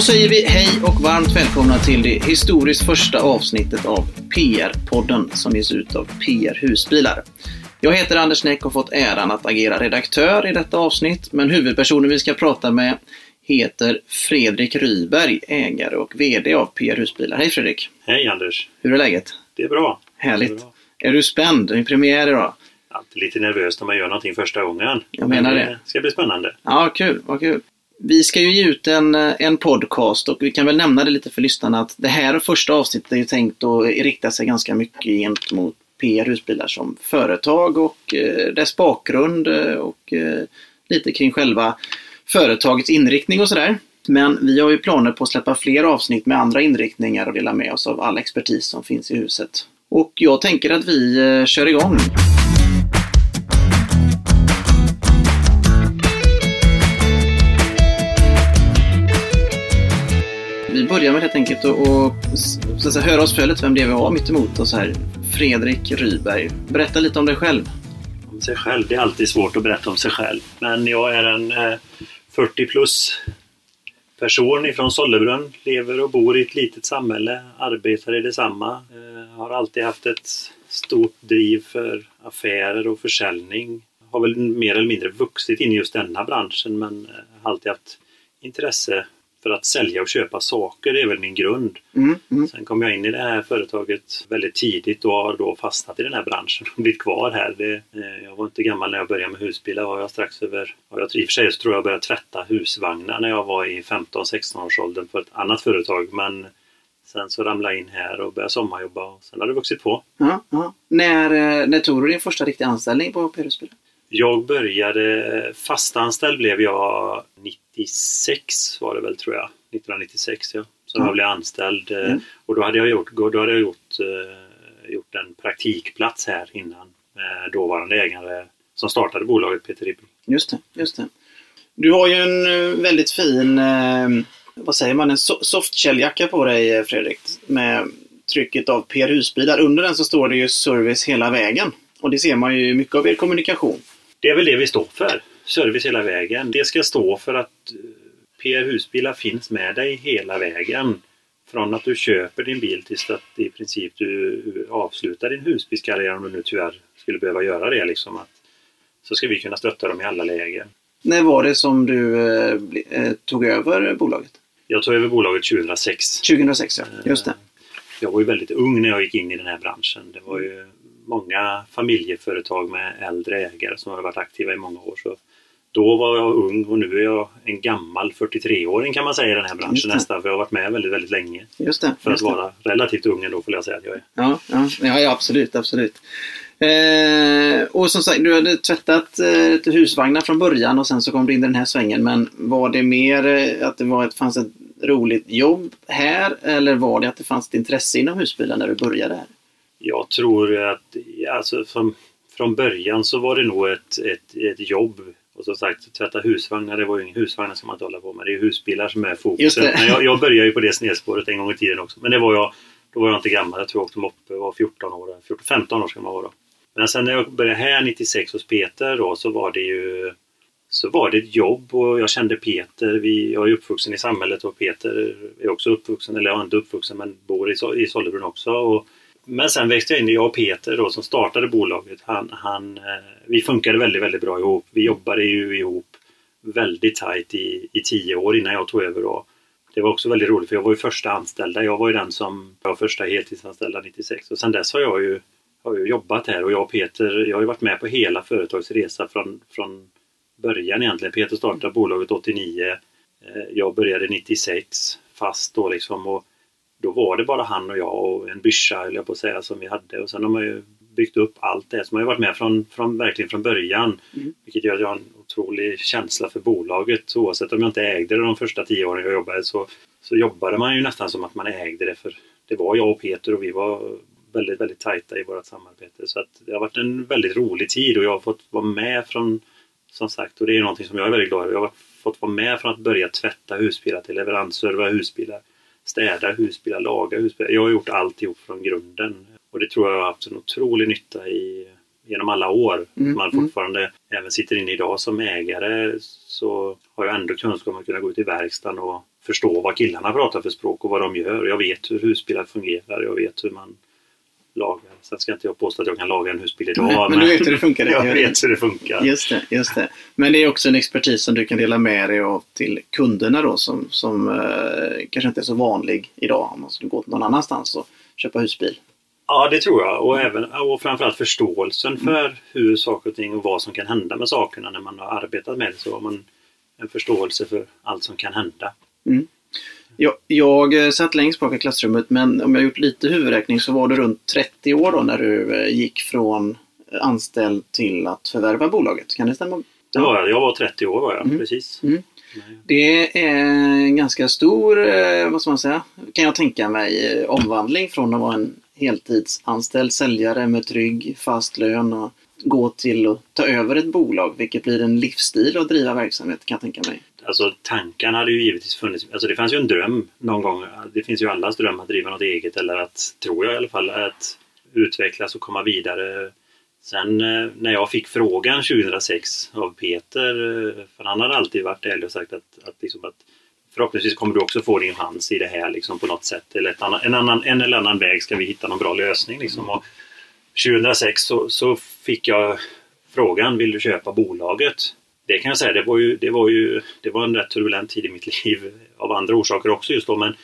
Då säger vi hej och varmt välkomna till det historiskt första avsnittet av PR-podden som ges ut av PR Husbilar. Jag heter Anders Näck och har fått äran att agera redaktör i detta avsnitt, men huvudpersonen vi ska prata med heter Fredrik Ryberg, ägare och VD av PR Husbilar. Hej Fredrik! Hej Anders! Hur är läget? Det är bra. Härligt! Det är, bra. är du spänd? Det är premiär idag. Alltid lite nervös när man gör någonting första gången. Jag menar Men det. ska bli spännande. Ja, kul, vad kul. Vi ska ju ge ut en, eh, en podcast och vi kan väl nämna det lite för lyssnarna att det här första avsnittet är ju tänkt att rikta sig ganska mycket gentemot PR Husbilar som företag och eh, dess bakgrund eh, och eh, lite kring själva företagets inriktning och sådär. Men vi har ju planer på att släppa fler avsnitt med andra inriktningar och dela med oss av all expertis som finns i huset. Och jag tänker att vi eh, kör igång. Vi med helt enkelt och, och, så att säga, höra oss för lite vem det är vi har mitt emot oss här. Fredrik Ryberg. Berätta lite om dig själv. Om sig själv. Det är alltid svårt att berätta om sig själv. Men jag är en eh, 40 plus person ifrån Sollebrunn. Lever och bor i ett litet samhälle. Arbetar i detsamma. Eh, har alltid haft ett stort driv för affärer och försäljning. Har väl mer eller mindre vuxit in i just denna branschen men eh, har alltid haft intresse för att sälja och köpa saker. Det är väl min grund. Mm, mm. Sen kom jag in i det här företaget väldigt tidigt och har då fastnat i den här branschen och blivit kvar här. Det, eh, jag var inte gammal när jag började med husbilar. Var jag strax över, ja, jag, I och för sig så tror jag började tvätta husvagnar när jag var i 15-16 års åldern för ett annat företag. Men sen så ramlade jag in här och började sommarjobba och sen har det vuxit på. Ja, ja. När, eh, när tog du din första riktiga anställning på Husbilar? Jag började, fastanställd blev jag 96 var det väl tror jag. 1996 ja. Så Mm. jag blev anställd eh, Mm. och då hade jag gjort, då hade jag gjort, eh, gjort en praktikplats här innan med dåvarande ägare som startade bolaget Peter Ribbing. Just det, just det. Du har ju en eh, väldigt fin, vad säger man, en so- softshell-jacka på dig Fredrik. Med trycket av PR Husbilar. Under den så står det ju service hela vägen. Och det ser man ju mycket av er kommunikation. Det är väl det vi står för. Service hela vägen. Det ska stå för att eh, PR Husbilar finns med dig hela vägen. Från att du köper din bil tills att i princip du avslutar din husbilskarriär om du nu tyvärr skulle behöva göra det. Liksom att, så ska vi kunna stötta dem i alla lägen. När var det som du eh, eh, tog över bolaget? Jag tog över bolaget 2006. 2006 ja, just det. Jag var ju väldigt ung när jag gick in i den här branschen. Det var ju många familjeföretag med äldre ägare som har varit aktiva i många år. Så då var jag ung och nu är jag en gammal 43-åring kan man säga i den här branschen det. nästan. För jag har varit med väldigt, väldigt länge. Just det. För att just det. vara relativt ung ändå får jag säga att jag är. Ja, ja, ja, absolut, absolut. Eh, och som sagt, du hade tvättat eh, husvagnar från början och sen så kom du in i den här svängen. Men var det mer eh, att det var ett, fanns ett roligt jobb här eller var det att det fanns ett intresse inom husbilar när du började här? Jag tror att alltså, från, från början så var det nog ett, ett, ett jobb. Och som sagt, tvätta husvagnar, det var ju ingen husvagnar som man inte hålla på med. Det är ju husbilar som är fokuset. Men jag, jag började ju på det snedspåret en gång i tiden också. Men det var jag, då var jag inte gammal. Jag tror jag åkte moppe, var 14 år. 14, 15 år ska man vara då. Men sen när jag började här 96 hos Peter då så var det ju så var det ett jobb och jag kände Peter. Vi, jag är uppvuxen i samhället och Peter är också uppvuxen, eller jag är inte uppvuxen men bor i, i Sollebrunn också. Och, men sen växte jag in i jag och Peter då som startade bolaget. Han, han, eh, vi funkade väldigt, väldigt bra ihop. Vi jobbade ju ihop väldigt tajt i, i tio år innan jag tog över då. Det var också väldigt roligt för jag var ju första anställda. Jag var ju den som var första heltidsanställda 96 och sen dess har jag ju, har ju jobbat här och jag och Peter, jag har ju varit med på hela företagets resa från, från början egentligen. Peter startade bolaget 89. Eh, jag började 96 fast då liksom och då var det bara han och jag och en byscha höll jag på att säga som vi hade och sen har man ju byggt upp allt det. Så man har varit med från, från, verkligen från början. Mm. Vilket gör att jag har en otrolig känsla för bolaget. Så oavsett om jag inte ägde det de första tio åren jag jobbade så, så jobbade man ju nästan som att man ägde det. För det var jag och Peter och vi var väldigt, väldigt tajta i vårt samarbete. Så att det har varit en väldigt rolig tid och jag har fått vara med från, som sagt, och det är någonting som jag är väldigt glad över. Jag har fått vara med från att börja tvätta husbilar till leveransserva husbilar, städa husbilar, laga husbilar. Jag har gjort alltihop från grunden. Och det tror jag har haft en otrolig nytta i, genom alla år. Mm, Man fortfarande även sitter inne idag som ägare så har jag ändå kunskap om att kunna gå ut i verkstaden och förstå vad killarna pratar för språk och vad de gör. Jag vet hur husbilar fungerar. Jag vet hur man lagar. Sen ska inte jag påstå att jag kan laga en husbil idag. Nej, men du vet hur det funkar. jag vet hur det funkar. Just det, just det. Men det är också en expertis som du kan dela med dig av till kunderna då som, som eh, kanske inte är så vanlig idag om man skulle gå någon annanstans och köpa husbil. Ja, det tror jag. Och, även, och framförallt förståelsen för hur saker och ting och vad som kan hända med sakerna när man har arbetat med det. Så har man en förståelse för allt som kan hända. Mm. Jag, jag eh, satt längst bak i klassrummet men om jag gjort lite huvudräkning så var det runt 30 år då när du eh, gick från anställd till att förvärva bolaget. Kan det stämma? Ja, jag var 30 år var jag, Mm. precis. Mm. Det är en ganska stor, eh, vad ska man säga, kan jag tänka mig, eh, omvandling från att vara en heltidsanställd säljare med trygg fast lön och gå till att ta över ett bolag, vilket blir en livsstil att driva verksamhet kan jag tänka mig. Alltså tankarna hade ju givetvis funnits. Alltså det fanns ju en dröm någon gång. Det finns ju allas dröm att driva något eget eller att, tror jag i alla fall, att utvecklas och komma vidare. Sen eh, när jag fick frågan 2006 av Peter, eh, för han hade alltid varit ärlig och sagt att, att, liksom att förhoppningsvis kommer du också få din chans i det här liksom på något sätt. Eller ett annan, en, annan, en eller annan väg ska vi hitta någon bra lösning. Liksom. Och 2006 så, så fick jag frågan, vill du köpa bolaget? Det kan jag säga, det var ju, det var ju det var en rätt turbulent tid i mitt liv av andra orsaker också just då. Men,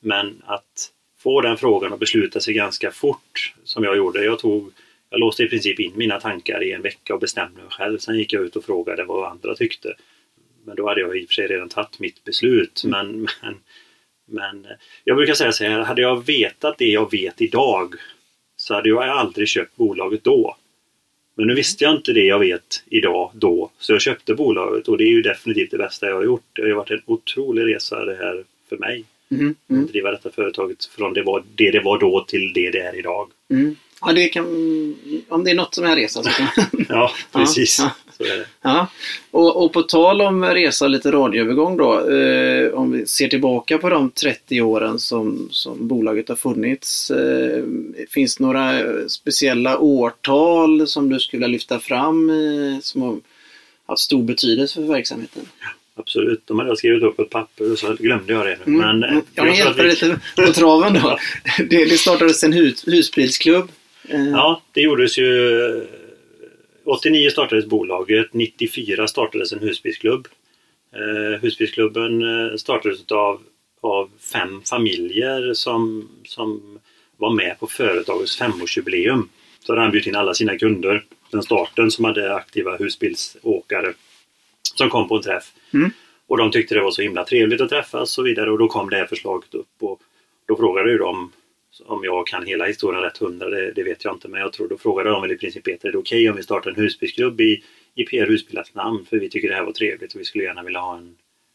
men att få den frågan och besluta sig ganska fort som jag gjorde. Jag, tog, jag låste i princip in mina tankar i en vecka och bestämde mig själv. Sen gick jag ut och frågade vad andra tyckte. Men då hade jag i och för sig redan tagit mitt beslut. Men, men, men jag brukar säga så här, hade jag vetat det jag vet idag så hade jag aldrig köpt bolaget då. Men nu visste jag inte det jag vet idag då, så jag köpte bolaget och det är ju definitivt det bästa jag har gjort. Det har ju varit en otrolig resa det här för mig. Mm, mm, Att driva detta företaget från det, var, det det var då till det det är idag. mm. Ja, det kan, om det är något som är resa så kan Ja, precis. Ja, Så är det. Ja, och, och på tal om resa och lite radioövergång då. Eh, om vi ser tillbaka på de 30 åren som, som bolaget har funnits. Eh, finns det några speciella årtal som du skulle lyfta fram eh, som har haft stor betydelse för verksamheten? Absolut, de hade jag skrivit upp på ett papper och så glömde jag det. nu. Men, eh, Mm. jag vi- dig lite på traven då. Det, det startades en hus, husbilsklubb. Ja, det gjordes ju... eh, 89 startades bolaget, 94 startades en husbilsklubb. Eh, husbilsklubben eh, startades av, av fem familjer som, som var med på företagets femårsjubileum. Så hade han bjudit in alla sina kunder den starten som hade aktiva husbilsåkare som kom på en träff. Mm. Och de tyckte det var så himla trevligt att träffas och så vidare och då kom det här förslaget upp och då frågade ju de om jag kan hela historien rätt hundra, det, det vet jag inte men jag tror då frågade de väl i princip Peter, är det okej om vi startar en husbilsklubb i, i PR Husbilars namn? För vi tycker det här var trevligt och vi skulle gärna vilja ha en,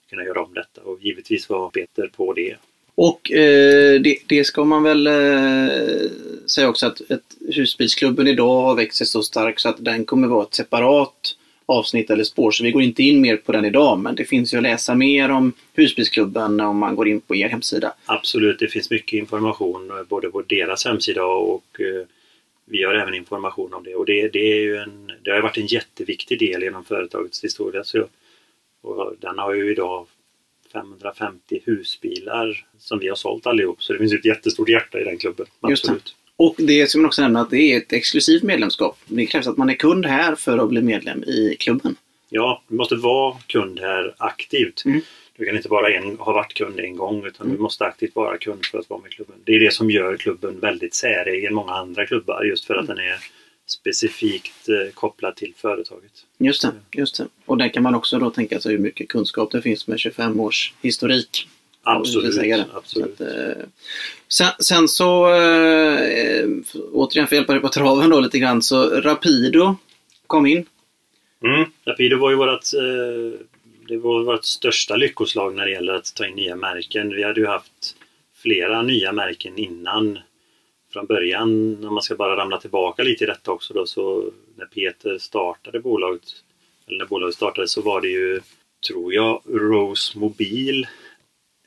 kunna göra om detta och givetvis var Peter på det. Och eh, det, det ska man väl eh, säga också att, att husbilsklubben idag har växt sig så stark så att den kommer vara ett separat avsnitt eller spår. Så vi går inte in mer på den idag men det finns ju att läsa mer om husbilsklubben om man går in på er hemsida. Absolut, det finns mycket information både på deras hemsida och eh, vi har även information om det och det, det, är ju en, det har varit en jätteviktig del genom företagets historia. Så, och den har ju idag 550 husbilar som vi har sålt allihop så det finns ett jättestort hjärta i den klubben. Absolut. Och det ska man också nämna att det är ett exklusivt medlemskap. Det krävs att man är kund här för att bli medlem i klubben. Ja, du måste vara kund här aktivt. Mm. Du kan inte bara en, ha varit kund en gång utan Mm. du måste aktivt vara kund för att vara med i klubben. Det är det som gör klubben väldigt säregen många andra klubbar just för att Mm. den är specifikt eh, kopplad till företaget. Just det, just det. Och där kan man också då tänka sig hur mycket kunskap det finns med 25 års historik. Absolut. säga det. absolut. Så att, eh, sen, sen så, eh, återigen för att hjälpa dig på traven då lite grann, så Rapido kom in. Mm. Rapido var ju vårt, eh, det var vårt största lyckoslag när det gäller att ta in nya märken. Vi hade ju haft flera nya märken innan från början, om man ska bara ramla tillbaka lite i detta också då, så när Peter startade bolaget, eller när bolaget startade så var det ju, tror jag, Rose Mobil,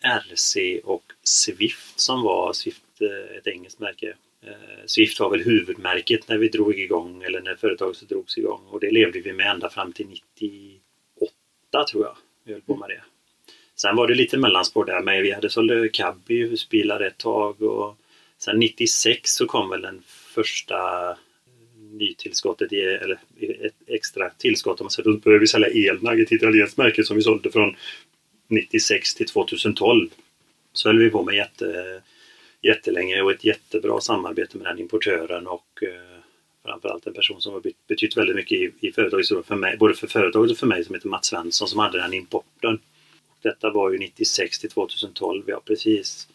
RC och Swift som var Swift, eh, ett engelskt märke. Eh, Swift var väl huvudmärket när vi drog igång eller när företaget drogs igång och det levde vi med ända fram till 98 tror jag. Vi höll på med det. Sen var det lite mellanspår där med. Vi hade sålt cab i husbilar ett tag och sen 96 så kom väl den första nytillskottet, i, eller ett extra tillskott om man säger. Då började vi sälja elnagg, ett italienskt märke som vi sålde från 96 till 2012. Så höll vi på med jätte, jättelänge och ett jättebra samarbete med den importören och eh, framförallt en person som har betytt väldigt mycket i, i företaget, för mig, både för företaget och för mig som heter Mats Svensson som hade den importen. Detta var ju 96 till 2012, ja precis.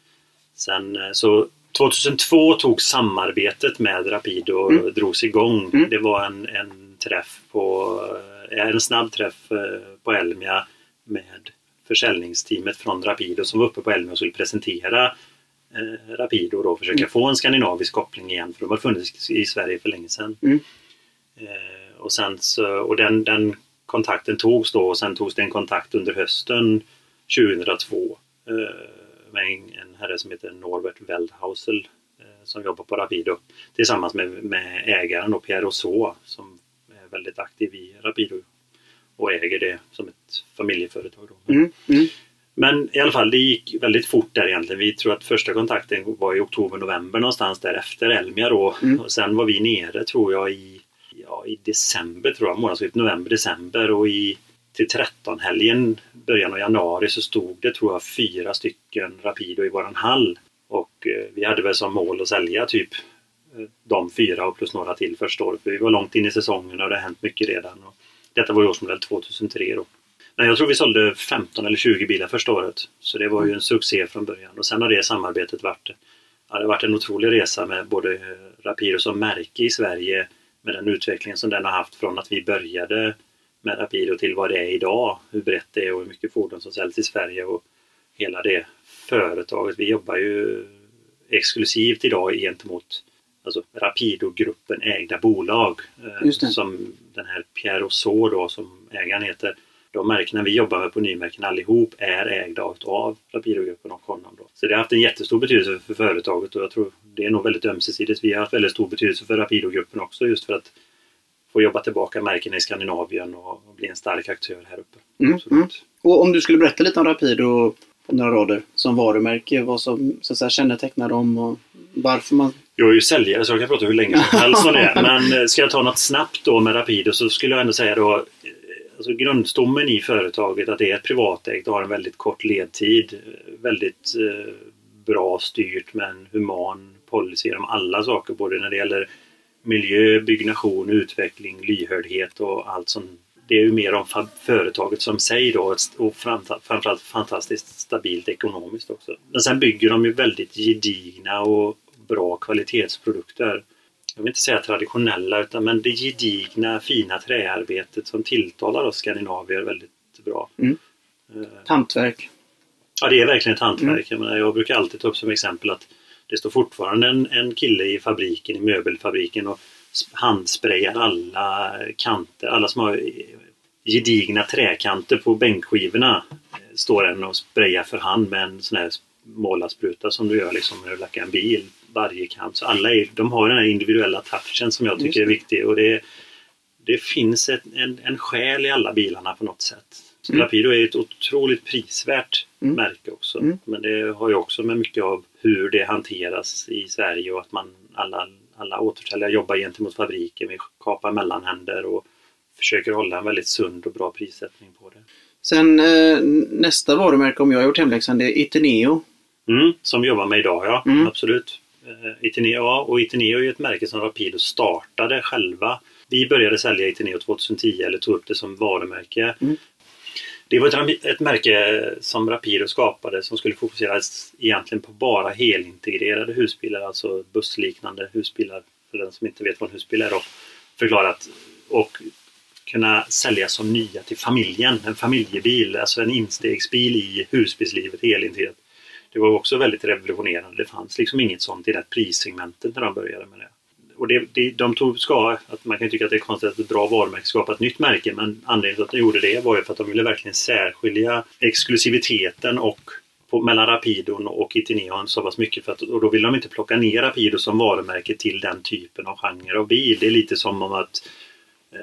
Sen eh, så 2002 tog samarbetet med Rapido mm. drogs igång. Mm. Det var en, en träff på eh, en snabb träff eh, på Elmia med försäljningsteamet från Rapido som var uppe på Elmia och skulle presentera eh, Rapido och då försöka mm. få en skandinavisk koppling igen för de har funnits i Sverige för länge sedan. Mm. Eh, och sen så, och den, den kontakten togs då och sen togs det en kontakt under hösten 2002 eh, med en, en herre som heter Norbert Weldhausel eh, som jobbar på Rapido tillsammans med, med ägaren och Pierre Rousseau som är väldigt aktiv i Rapido och äger det som ett familjeföretag. Mm, mm. Men i alla fall, det gick väldigt fort där egentligen. Vi tror att första kontakten var i oktober-november någonstans därefter, Elmia då. Mm. Och sen var vi nere tror jag i, ja, i december, tror jag, månadsskiftet november-december och i till 13-helgen, början av januari, så stod det tror jag fyra stycken Rapido i våran hall. Och eh, vi hade väl som mål att sälja typ eh, de fyra och plus några till första året. För vi var långt in i säsongen och det har hänt mycket redan. Och detta var ju årsmodell 2003 då. Men jag tror vi sålde 15 eller 20 bilar första året. Så det var ju en succé från början. Och sen har det samarbetet varit, ja, det har varit en otrolig resa med både Rapido som märke i Sverige med den utvecklingen som den har haft från att vi började med Rapido till vad det är idag. Hur brett det är och hur mycket fordon som säljs i Sverige och hela det företaget. Vi jobbar ju exklusivt idag gentemot alltså Rapido-gruppen ägda bolag. Eh, som den här Pierre Rousseau då som ägaren heter. De märkena vi jobbar med på nymärken allihop är ägda av Rapido-gruppen och honom. Då. Så det har haft en jättestor betydelse för företaget och jag tror det är nog väldigt ömsesidigt. Vi har haft väldigt stor betydelse för Rapido-gruppen också just för att få jobba tillbaka märkena i Skandinavien och, bli en stark aktör här uppe. Mm, mm. Och om du skulle berätta lite om Rapido några rader som varumärke, vad som så att säga, kännetecknar dem och varför man... Jag är ju säljare så jag kan prata hur länge som helst om det. Men eh, ska jag ta något snabbt då med Rapido så skulle jag ändå säga då eh, alltså grundstommen i företaget att det är ett privatägt och har en väldigt kort ledtid. Väldigt eh, bra styrt med en human policy om alla saker både när det gäller miljö, byggnation, utveckling, lyhördhet och allt som det är ju mer om företaget som sig då och framförallt fantastiskt stabilt ekonomiskt också. Men sen bygger de ju väldigt gedigna och bra kvalitetsprodukter. Jag vill inte säga traditionella utan men det gedigna fina träarbetet som tilltalar oss skandinavier väldigt bra. Mm. Hantverk. Ja det är verkligen ett hantverk. Mm. Jag, menar, jag brukar alltid ta upp som exempel att det står fortfarande en, en kille i fabriken, i möbelfabriken och handsprayar alla kanter, alla små gedigna träkanter på bänkskivorna. Står en och sprayar för hand med en sån här målarspruta som du gör liksom när du lackar en bil. Varje kant. Så alla är, de har den här individuella touchen som jag tycker är viktig. Och det, det finns ett, en, en själ i alla bilarna på något sätt. Mm. Rapido är ett otroligt prisvärt mm. märke också. Mm. Men det har ju också med mycket av hur det hanteras i Sverige och att man alla, alla återförsäljare jobbar gentemot fabriken. Vi kapar mellanhänder och försöker hålla en väldigt sund och bra prissättning på det. Sen eh, nästa varumärke om jag har gjort hemläxan det är Iteneo. Mm, som vi jobbar med idag ja, mm. absolut. Eh, Iteneo, ja, och Iteneo är ju ett märke som Rapido startade själva. Vi började sälja Iteneo 2010 eller tog upp det som varumärke. Mm. Det var ett, ett märke som Rapido skapade som skulle fokusera egentligen på bara helintegrerade husbilar, alltså bussliknande husbilar. För den som inte vet vad en husbil är då. Förklarat. Och kunna säljas som nya till familjen. En familjebil, alltså en instegsbil i husbilslivet helintegrerat. Det var också väldigt revolutionerande. Det fanns liksom inget sånt i det prissegmentet när de började med det och det, det, de tog, ska, att man kan tycka att det är konstigt att ett bra varumärke skapar ett nytt märke men anledningen till att de gjorde det var ju för att de ville verkligen särskilja exklusiviteten och på, mellan Rapidon och Itineon så pass mycket för att och då vill de inte plocka ner Rapido som varumärke till den typen av genre av bil. Det är lite som om att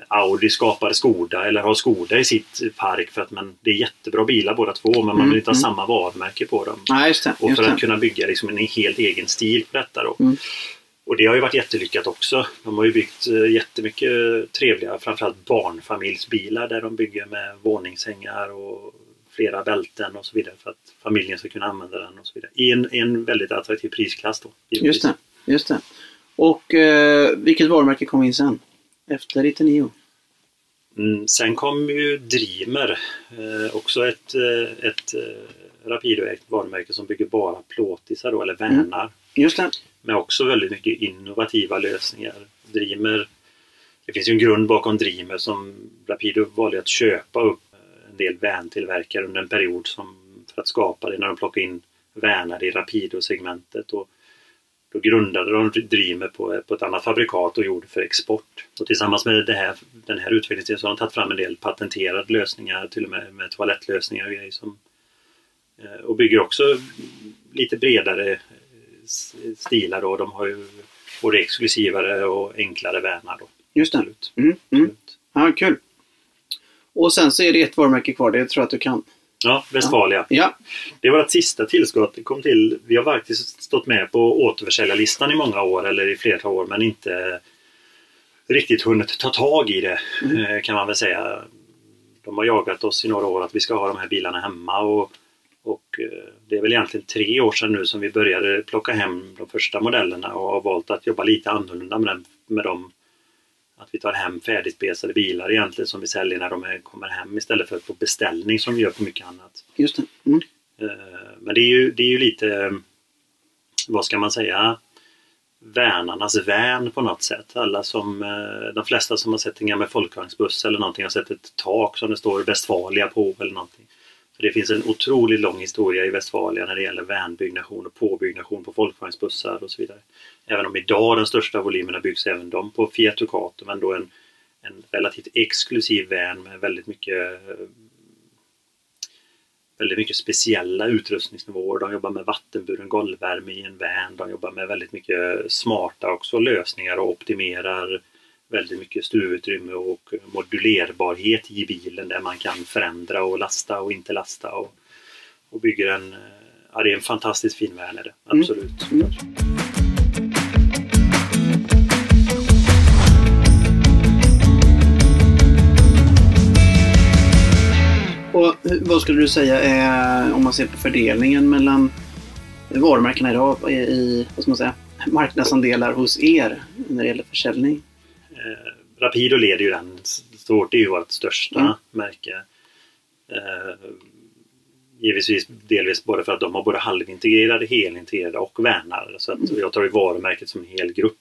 Audi skapar Skoda eller har Skoda i sitt park för att man, det är jättebra bilar båda två men man Mm, vill inte ha mm. samma varumärke på dem. Just det. Och för att det. kunna bygga liksom en helt egen stil på detta då. Mm. Och det har ju varit jättelyckat också. De har ju byggt eh, jättemycket trevliga, framförallt barnfamiljsbilar där de bygger med våningssängar och flera bälten och så vidare för att familjen ska kunna använda den och så vidare. I en, en väldigt attraktiv prisklass då. givetvis. Just det. Just det. Och eh, vilket varumärke kom in sen? Efter Itineo? Mm, sen kom ju Dreamer, eh, också ett, eh, ett eh, Rapido-ägt varumärke som bygger bara plåtisar då, eller vänar. Just det. med också väldigt mycket innovativa lösningar. Dreamer, det finns ju en grund bakom Dreamer som Rapido valde att köpa upp en del väntillverkare under en period som, för att skapa det när de plockade in vänar i Rapido-segmentet. Och då grundade de Dreamer på, på ett annat fabrikat och gjorde för export. Och tillsammans med det här, den här utvecklingen så har de tagit fram en del patenterade lösningar, till och med med toalettlösningar och grejer. Som, eh, och bygger också lite bredare stilar då. De har ju både exklusivare och enklare vänar då. Just det. Mm, mm. Ja, kul. Och sen så är det ett varumärke kvar, det tror jag att du kan. Ja, Westfalia. Ja, Det var ett sista tillskott. Det kom till. Vi har faktiskt stått med på återförsäljarlistan i många år eller i flera år men inte riktigt hunnit ta tag i det Mm. eh, kan man väl säga. De har jagat oss i några år att vi ska ha de här bilarna hemma och, och eh, det är väl egentligen tre år sedan nu som vi började plocka hem de första modellerna och har valt att jobba lite annorlunda med, den, med dem. Att vi tar hem färdigspecade bilar egentligen som vi säljer när de kommer hem istället för på beställning som vi gör på mycket annat. just. Mm. Eh, Men det är ju, det är ju lite, vad ska man säga, värnarnas vän på något sätt. Alla som, eh, de flesta som har sett en gammal folkvagnsbuss eller någonting har sett ett tak som det står Westfalia på eller någonting. Så det finns en otroligt lång historia i Westfalia när det gäller vänbyggnation och påbyggnation på folkvagnsbussar och så vidare. Även om idag de största volymerna byggs även de på Fiat Ducato men då en, en relativt exklusiv van med väldigt mycket väldigt mycket speciella utrustningsnivåer. De jobbar med vattenburen golvvärme i en van. De jobbar med väldigt mycket smarta också lösningar och optimerar väldigt mycket stuvutrymme och modulerbarhet i bilen där man kan förändra och lasta och inte lasta. Och, och bygger en, ja det är en fantastiskt fin van är det, Mm. absolut. Mm. Och vad skulle du säga är, om man ser på fördelningen mellan varumärkena idag i, i vad ska man säga, marknadsandelar hos er när det gäller försäljning? Eh, Rapido leder ju den stort. Det är ju vårt största Mm. märke. Eh, givetvis delvis både för att de har både halvintegrerade, helintegrerade och vänar. Så att jag tar ju varumärket som en hel grupp.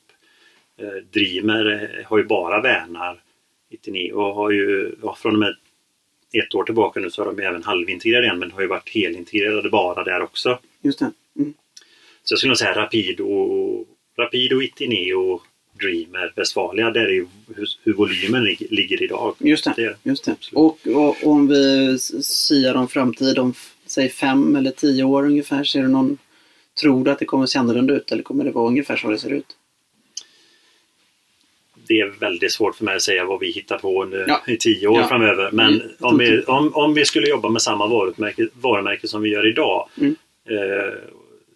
Eh, Dreamer har ju bara vänar. Itineo har ju ja, från och med ett år tillbaka nu så har de även halvintegrerade igen men har ju varit helintegrerade bara där också. Just det. Mm. Så jag skulle nog säga Rapido, Rapido Itineo, Dreamer, Westfalia. Där är ju hur, hur volymen lig, ligger idag. Just det. Det. Just det. Och, och om vi siar om framtid om säg fem eller tio år ungefär, ser du någon Tror du att det kommer se annorlunda ut eller kommer det vara ungefär så det ser ut? Det är väldigt svårt för mig att säga vad vi hittar på under, Ja. i tio år Ja. framöver. Men Mm. om, vi, om, om vi skulle jobba med samma varumärke, varumärke som vi gör idag Mm. eh,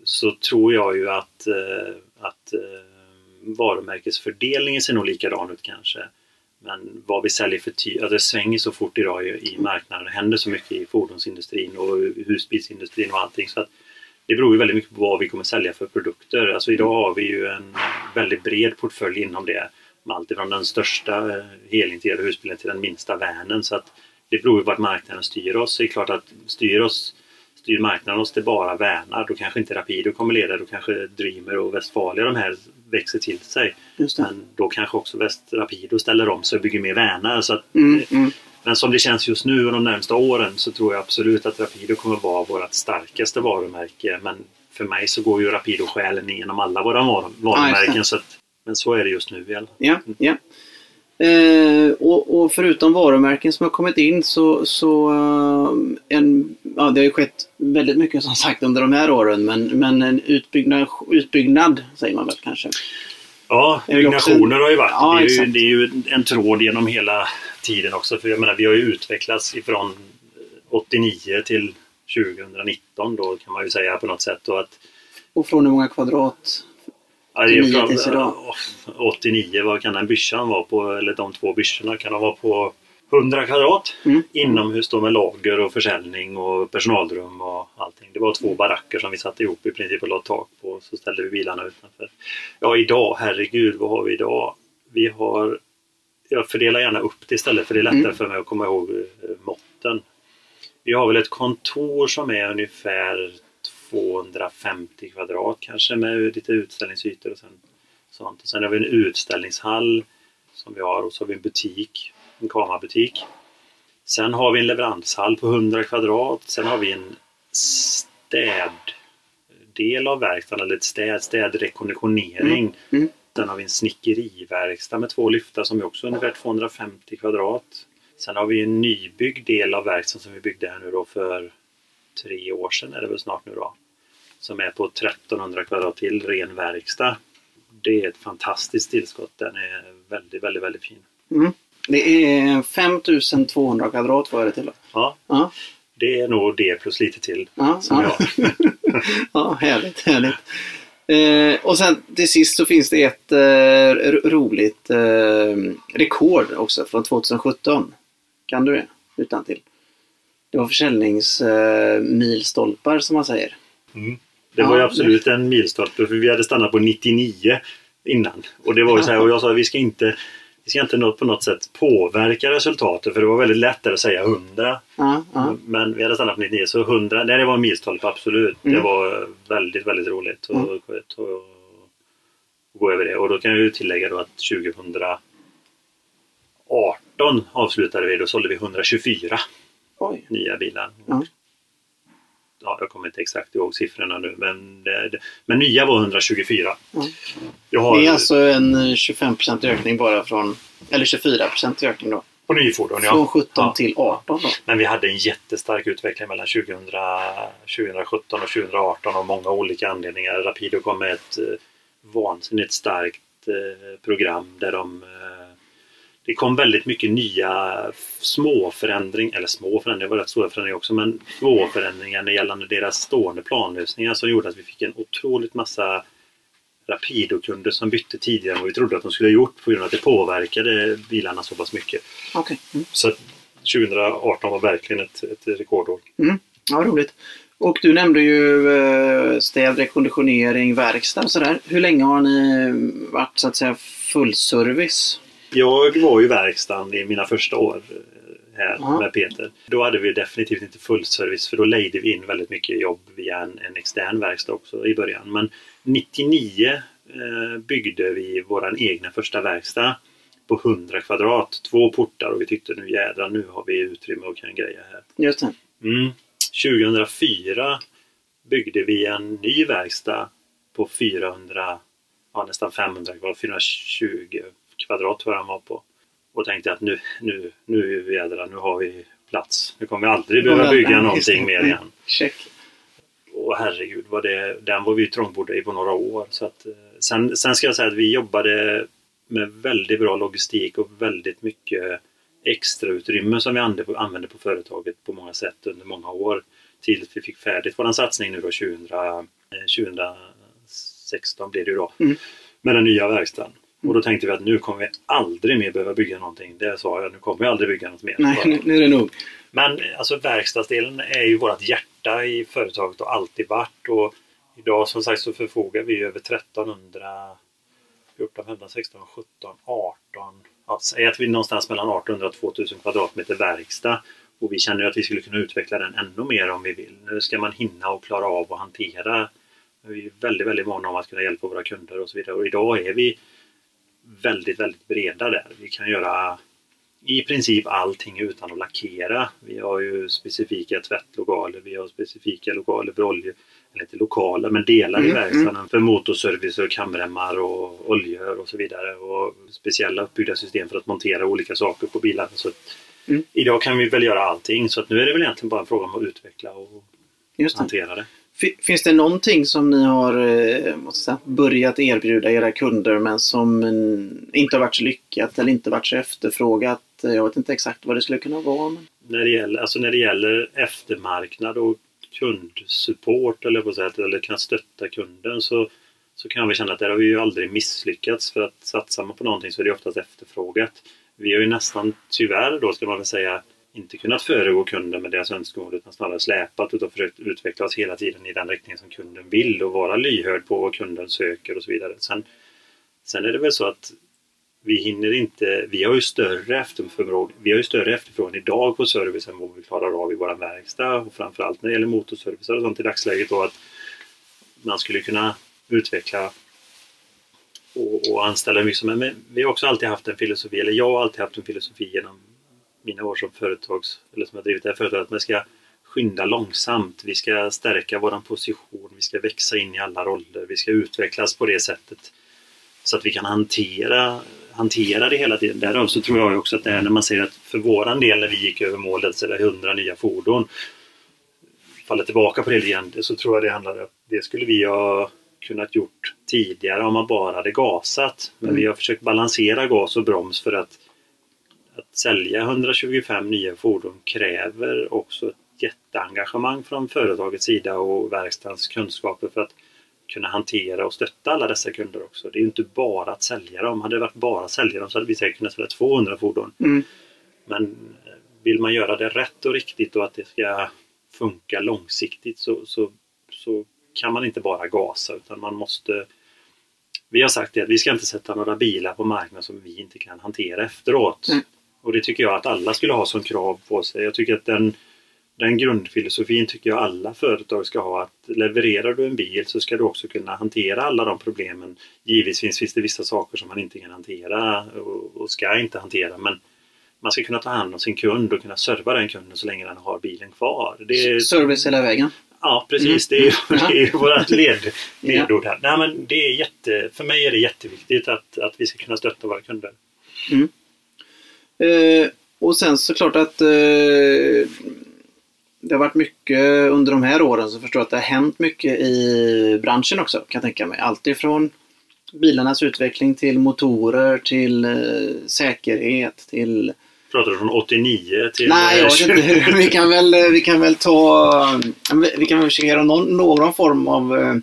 så tror jag ju att, eh, att eh, varumärkesfördelningen ser nog likadan ut kanske. Men vad vi säljer för ty- ja, det svänger så fort idag i, i marknaden. Det händer så mycket i fordonsindustrin och husbilsindustrin och allting. Så att det beror ju väldigt mycket på vad vi kommer sälja för produkter. Alltså idag har vi ju en väldigt bred portfölj inom det. Med allt ifrån den största eh, helintegrerade husbilen till den minsta vanen. Så att det beror ju på att marknaden styr oss. Det är klart att styr oss styr marknaden oss till bara vanar då kanske inte Rapido kommer leda. Då kanske Dreamer och Westfalia de här växer till sig. Men då kanske också Väst Rapido ställer om sig och bygger mer vanar. Så att, Mm, mm. Men som det känns just nu och de närmsta åren så tror jag absolut att Rapido kommer vara vårt starkaste varumärke. Men för mig så går ju Rapido själen igenom alla våra var- varumärken. så att, men så är det just nu fall. Ja, ja. Eh, och, och förutom varumärken som har kommit in så, så eh, en, ja, det har ju skett väldigt mycket som sagt under de här åren men, men en utbyggnad, utbyggnad säger man väl kanske. Ja, byggnationer har ju varit. Ja, det, är ju, det är ju en tråd genom hela tiden också. För jag menar, vi har ju utvecklats ifrån 89 till 2019 då kan man ju säga på något sätt. Och att, Och från hur många kvadrat? Ja, det är 89 från, tills idag. eh, 89, vad kan den byschan vara på? Eller de två byschorna kan de vara på 100 kvadrat. Mm. Inomhus då med lager och försäljning och personalrum och allting. Det var två baracker som vi satte ihop i princip och la tak på. Så ställde vi bilarna utanför. Ja, idag, herregud, vad har vi idag? Vi har... Jag fördelar gärna upp det istället för det är lättare Mm. för mig att komma ihåg eh, måtten. Vi har väl ett kontor som är ungefär 250 kvadrat kanske med lite utställningsytor och sen sånt. Och sen har vi en utställningshall som vi har och så har vi en butik, en kamerabutik. Sen har vi en leveranshall på 100 kvadrat. Sen har vi en städdel av verkstaden, eller ett städ, städrekonditionering. Mm. Sen har vi en snickeriverkstad med två lyftar som är också ungefär 250 kvadrat. Sen har vi en nybyggd del av verkstaden som vi byggde här nu då för tre år sedan är det väl snart nu då. Som är på 1300 kvadrat till, ren verkstad. Det är ett fantastiskt tillskott. Den är väldigt, väldigt, väldigt fin. Mm. Det är 5200 kvadrat var det till. Ja, Ja, det är nog det plus lite till. ja, Som ja. jag. ja härligt, härligt. Eh, och sen till sist så finns det ett eh, ro- roligt eh, rekord också från 2017. Kan du det? Utan till. Det var försäljningsmilstolpar eh, milstolpar, som man säger. Det var ju Ja, absolut en milstolpe för vi hade stannat på 99 innan. Och det var ju så här, och jag sa vi ska inte vi ska inte på något sätt påverka resultatet för det var väldigt lättare att säga 100. Ja, ja. Men vi hade stannat på 99 så 100, nej det var en milstolpe absolut. Det Mm. var väldigt, väldigt roligt att Mm. att- att gå över det. Och då kan jag ju tillägga då att 2018 avslutade vi, då sålde vi 124 Oj. nya bilar. Ja. Ja, jag kommer inte exakt ihåg siffrorna nu men, det, men nya var 124. Ja. Jag har Det är alltså en eh, 25% ökning bara från, eller 24% ökning då. på nyfordon ja. Från 17 Ja. till 18 då. Men vi hade en jättestark utveckling mellan 2000, 2017 och 2018 av många olika anledningar. Rapido kom med ett eh, vansinnigt starkt eh, program där de eh, det kom väldigt mycket nya små förändringar, eller små förändringar, det var rätt stora förändringar också, men små förändringar gällande deras stående planlösningar som gjorde att vi fick en otroligt massa Rapido-kunder som bytte tidigare än vad vi trodde att de skulle ha gjort på grund av att det påverkade bilarna så pass mycket. Okej. Mm. Så att 2018 var verkligen ett, ett rekordår. Ja, roligt. Och du nämnde ju eh, städ, rekonditionering, verkstad och sådär. Hur länge har ni varit så att säga fullservice? Jag var ju verkstaden i mina första år eh, här Ja. med Peter. Då hade vi definitivt inte fullservice för då lejde vi in väldigt mycket jobb via en, en extern verkstad också i början. Men 99 eh, byggde vi vår egna första verkstad på 100 kvadrat. Två portar och vi tyckte nu jädrar nu har vi utrymme och kan greja här. Just det. Mm. 2004 byggde vi en ny verkstad på 400, ja, nästan 500 kvadrat, 420 kvadrat tror jag den var på. Och tänkte att nu, nu, nu jädrar, nu har vi plats. Nu kommer vi aldrig behöva bygga någonting mer igen. Check. Och herregud, vad det, den var vi trångbodda i på några år. Så att, eh, sen, sen ska jag säga att vi jobbade med väldigt bra logistik och väldigt mycket extra utrymme som vi använde på, företaget på många sätt under många år. Tills vi fick färdigt vår satsning nu då 2000, eh, 2016 blev det ju då. Mm. Med den nya verkstaden. Och då tänkte vi att nu kommer vi aldrig mer behöva bygga någonting. Det sa jag, nu kommer vi aldrig bygga något mer. Nej, nu- är det nog. Men alltså verkstadsdelen är ju vårt hjärta i företaget och alltid varit. Och idag som sagt så förfogar vi över 1300 14, 15, 16, 17, 18. Ja, säg att vi är någonstans mellan 1800 och 2000 kvadratmeter verkstad. Och vi känner att vi skulle kunna utveckla den ännu mer om vi vill. Nu ska man hinna och klara av att hantera. Vi är väldigt, väldigt måna om att kunna hjälpa våra kunder och så vidare. Och idag är vi väldigt, väldigt breda där. Vi kan göra i princip allting utan att lackera. Vi har ju specifika tvättlokaler, vi har specifika lokaler för olje, eller inte lokala, men delar Mm, i verkstaden för motorservice och kamremmar och oljor och så vidare. Och speciella uppbyggda system för att montera olika saker på bilar. Så Mm. Idag kan vi väl göra allting så att nu är det väl egentligen bara en fråga om att utveckla och Just det. hantera det. Finns det någonting som ni har eh, måste säga, börjat erbjuda era kunder men som inte har varit så lyckat eller inte varit så efterfrågat? Jag vet inte exakt vad det skulle kunna vara. Men... När det gäller, alltså när det gäller eftermarknad och kundsupport eller på sätt eller kan stötta kunden så, så kan vi känna att där har vi ju aldrig misslyckats för att satsar man på någonting så är det oftast efterfrågat. Vi har ju nästan tyvärr då ska man väl säga inte kunnat föregå kunden med deras önskemål utan snarare släpat och försökt utveckla oss hela tiden i den riktning som kunden vill och vara lyhörd på vad kunden söker och så vidare. Sen, sen är det väl så att vi hinner inte, vi har ju större efterfrågan, vi har ju större efterfrågan idag på service än vad vi klarar av i våra verkstad och framförallt när det gäller motorservice och sånt i dagsläget då att man skulle kunna utveckla och, och anställa mycket. Men vi har också alltid haft en filosofi, eller jag har alltid haft en filosofi genom mina år som företags, eller som har drivit det här företaget, att man ska skynda långsamt. Vi ska stärka våran position, vi ska växa in i alla roller, vi ska utvecklas på det sättet så att vi kan hantera, hantera det hela tiden. Därav så tror jag också att det är när man säger att för våran del när vi gick över målet så är det 100 nya fordon. Faller tillbaka på det grann, så tror jag det handlar om att det skulle vi ha kunnat gjort tidigare om man bara hade gasat. Men Mm. vi har försökt balansera gas och broms för att sälja 125 nya fordon kräver också ett jätteengagemang från företagets sida och verkstadens kunskaper för att kunna hantera och stötta alla dessa kunder också. Det är ju inte bara att sälja dem. Hade det varit bara att sälja dem så hade vi säkert kunnat sälja 200 fordon. Mm. Men eh, vill man göra det rätt och riktigt och att det ska funka långsiktigt så, så, så kan man inte bara gasa utan man måste vi har sagt det att vi ska inte sätta några bilar på marknaden som vi inte kan hantera efteråt. Mm. Och det tycker jag att alla skulle ha som krav på sig. Jag tycker att den, den grundfilosofin tycker jag alla företag ska ha. Att levererar du en bil så ska du också kunna hantera alla de problemen. Givetvis finns det vissa saker som man inte kan hantera och, ska inte hantera. Men man ska kunna ta hand om sin kund och kunna serva den kunden så länge den har bilen kvar. Är, Service hela vägen. Ja, precis. Mm. Det är, det är vårt led, ledord här. Nej, men det är jätte, för mig är det jätteviktigt att, att vi ska kunna stötta våra kunder. Eh, och sen såklart att eh, det har varit mycket under de här åren så förstår jag att det har hänt mycket i branschen också kan jag tänka mig. Allt ifrån bilarnas utveckling till motorer till eh, säkerhet till... Pratar du från 89 till... Nej, jag vet inte hur. Vi kan väl, vi kan väl ta... Vi kan väl försöka göra någon, någon form av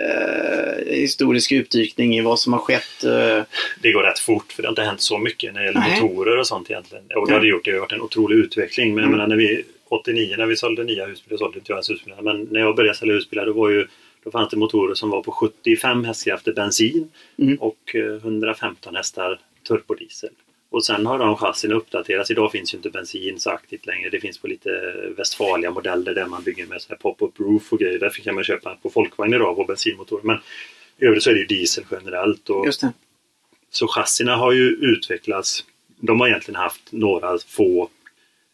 eh, eh, historisk utdykning i vad som har skett. Eh, Det går rätt fort för det har inte hänt så mycket när det gäller Nej. motorer och sånt egentligen. Och det Ja. har det gjort. Det har varit en otrolig utveckling. Men jag Mm. menar, när vi 89 när vi sålde nya husbilar, sålde inte jag ens husbilar. Men när jag började sälja husbilar då var ju då fanns det motorer som var på 75 hästkrafter bensin Mm. och eh, 115 hästar turbodiesel. Och sen har de chassin uppdaterats. Idag finns ju inte bensin så aktivt längre. Det finns på lite Westfalia-modeller där man bygger med pop-up roof och grejer. Därför kan man köpa på folkvagn idag på bensinmotorer. Men i övrigt så är det ju diesel generellt. Och så chassina har ju utvecklats. De har egentligen haft några få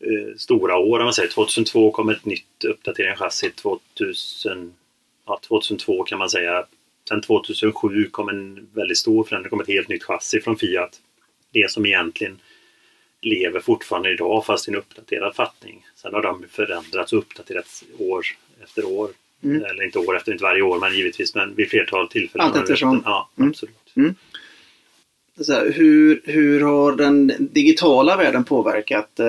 eh, stora år. Om man säger 2002 kom ett nytt uppdatering av chassi. 2000, ja, 2002 kan man säga. Sen 2007 kom en väldigt stor förändring. Det kom ett helt nytt chassi från Fiat. Det som egentligen lever fortfarande idag fast i en uppdaterad fattning. Sen har de förändrats och uppdaterats år efter år. Mm. Eller inte år efter, inte varje år men givetvis men vid flertal tillfällen. Allt eftersom. Ja, Mm. absolut. Så här, hur, hur har den digitala världen påverkat eh,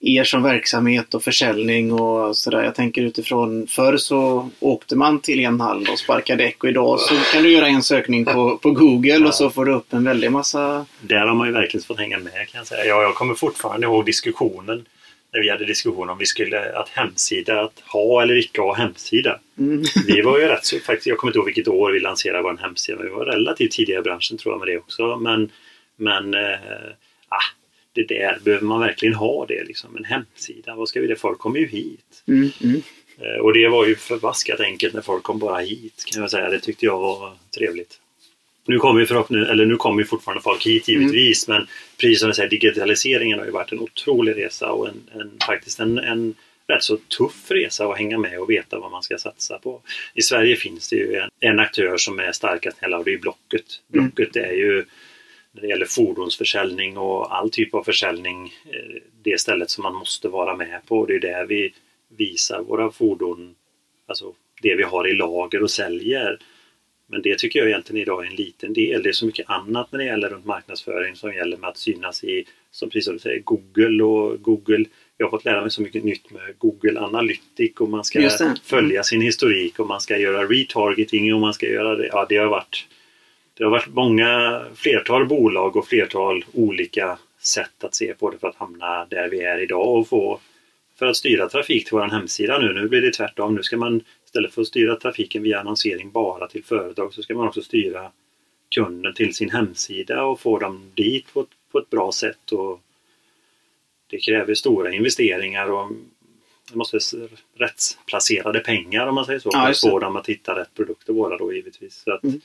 er som verksamhet och försäljning och sådär? Jag tänker utifrån förr så åkte man till en hall och sparkade däck och idag så kan du göra en sökning på, på Google och så får du upp en väldig massa... Där har man ju verkligen fått hänga med kan jag säga. Ja, jag kommer fortfarande ihåg diskussionen när vi hade diskussion om vi skulle att hemsida, att ha eller icke ha hemsida. Mm. Vi var ju rätt så, faktiskt, jag kommer inte ihåg vilket år vi lanserade vår hemsida, men vi var relativt tidiga i branschen tror jag med det också. Men, men eh, det där behöver man verkligen ha det liksom, en hemsida. Vad ska vi det? Folk kommer ju hit. Mm, mm. Eh, och det var ju förbaskat enkelt när folk kom bara hit kan jag säga. Det tyckte jag var trevligt. Nu kommer ju eller nu kommer ju fortfarande folk hit givetvis men precis som du säger, digitaliseringen har ju varit en otrolig resa och en, en faktiskt en, en rätt så tuff resa att hänga med och veta vad man ska satsa på. I Sverige finns det ju en, en aktör som är starkast hela och det är Blocket. Blocket är ju när det gäller fordonsförsäljning och all typ av försäljning eh, det stället som man måste vara med på. Det är där vi visar våra fordon, alltså det vi har i lager och säljer. Men det tycker jag egentligen idag är en liten del. Det är så mycket annat när det gäller runt marknadsföring som gäller med att synas i, som precis som du säger, Google och Google. Jag har fått lära mig så mycket nytt med Google Analytics och man ska följa sin historik och man ska göra retargeting och man ska göra det. Ja, det har varit det har varit många, flertal bolag och flertal olika sätt att se på det för att hamna där vi är idag och få för att styra trafik till vår hemsida nu. Nu blir det tvärtom. Nu ska man istället för att styra trafiken via annonsering bara till företag så ska man också styra kunden till sin hemsida och få dem dit på ett, på ett bra sätt. Och det kräver stora investeringar och det måste rättsplacerade pengar om man säger så Ja, för att få dem att hitta rätt produkter våra då givetvis. Så att, Mm.